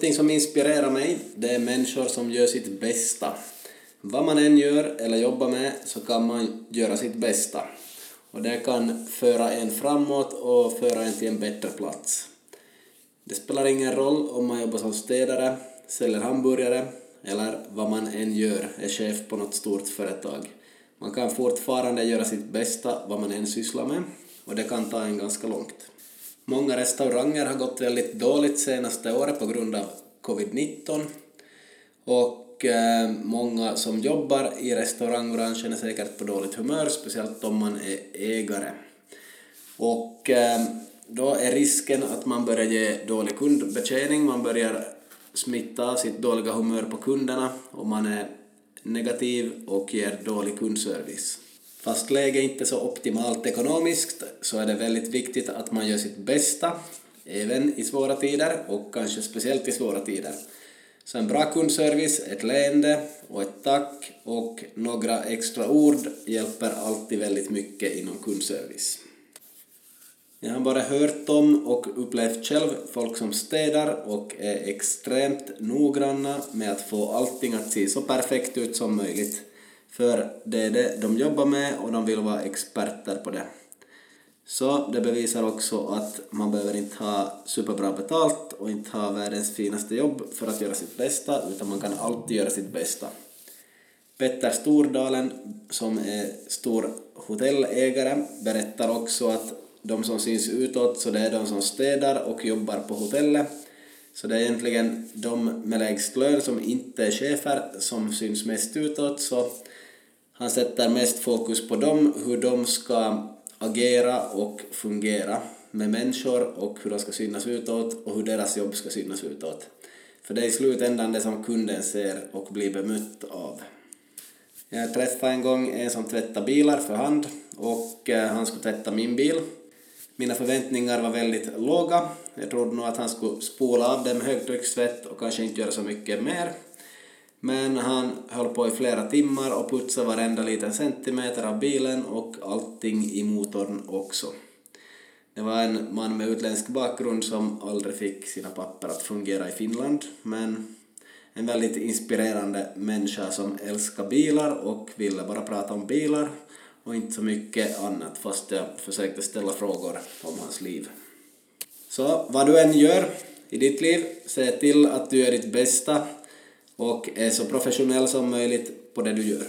Någonting som inspirerar mig, det är människor som gör sitt bästa. Vad man än gör eller jobbar med så kan man göra sitt bästa. Och det kan föra en framåt och föra en till en bättre plats. Det spelar ingen roll om man jobbar som städare, säljer hamburgare eller vad man än gör, är chef på något stort företag. Man kan fortfarande göra sitt bästa vad man än sysslar med och det kan ta en ganska långt. Många restauranger har gått väldigt dåligt senaste året på grund av covid-19 och eh, många som jobbar i restaurangbranschen är säkert på dåligt humör, speciellt om man är ägare. Och eh, då är risken att man börjar ge dålig kundbetjäning, man börjar smitta av sitt dåliga humör på kunderna och man är negativ och ger dålig kundservice. Fast läget inte är så optimalt ekonomiskt så är det väldigt viktigt att man gör sitt bästa, även i svåra tider och kanske speciellt i svåra tider. Så en bra kundservice, ett leende och ett tack och några extra ord hjälper alltid väldigt mycket inom kundservice. Jag har bara hört om och upplevt själv folk som städar och är extremt noggranna med att få allting att se så perfekt ut som möjligt. För det är det de jobbar med och de vill vara experter på det. Så det bevisar också att man behöver inte ha superbra betalt och inte ha världens finaste jobb för att göra sitt bästa, utan man kan alltid göra sitt bästa. Petter Stordalen, som är stor hotellägare, berättar också att de som syns utåt, så det är de som städar och jobbar på hotellet. Så det är egentligen de med lägst lön som inte är chefer som syns mest utåt, så han sätter mest fokus på dem, hur de ska agera och fungera med människor och hur de ska synas utåt och hur deras jobb ska synas utåt. För det är i slutändan det som kunden ser och blir bemött av. Jag träffade en gång en som tvättade bilar för hand och eh, han skulle tvätta min bil. Mina förväntningar var väldigt låga. Jag trodde nog att han skulle spola av dem med högtryckstvätt och kanske inte göra så mycket mer. Men han höll på i flera timmar och putsade varenda liten centimeter av bilen och allting i motorn också. Det var en man med utländsk bakgrund som aldrig fick sina papper att fungera i Finland, men en väldigt inspirerande människa som älskar bilar och ville bara prata om bilar och inte så mycket annat fast jag försökte ställa frågor om hans liv. Så vad du än gör i ditt liv, se till att du gör ditt bästa och är så professionell som möjligt på det du gör.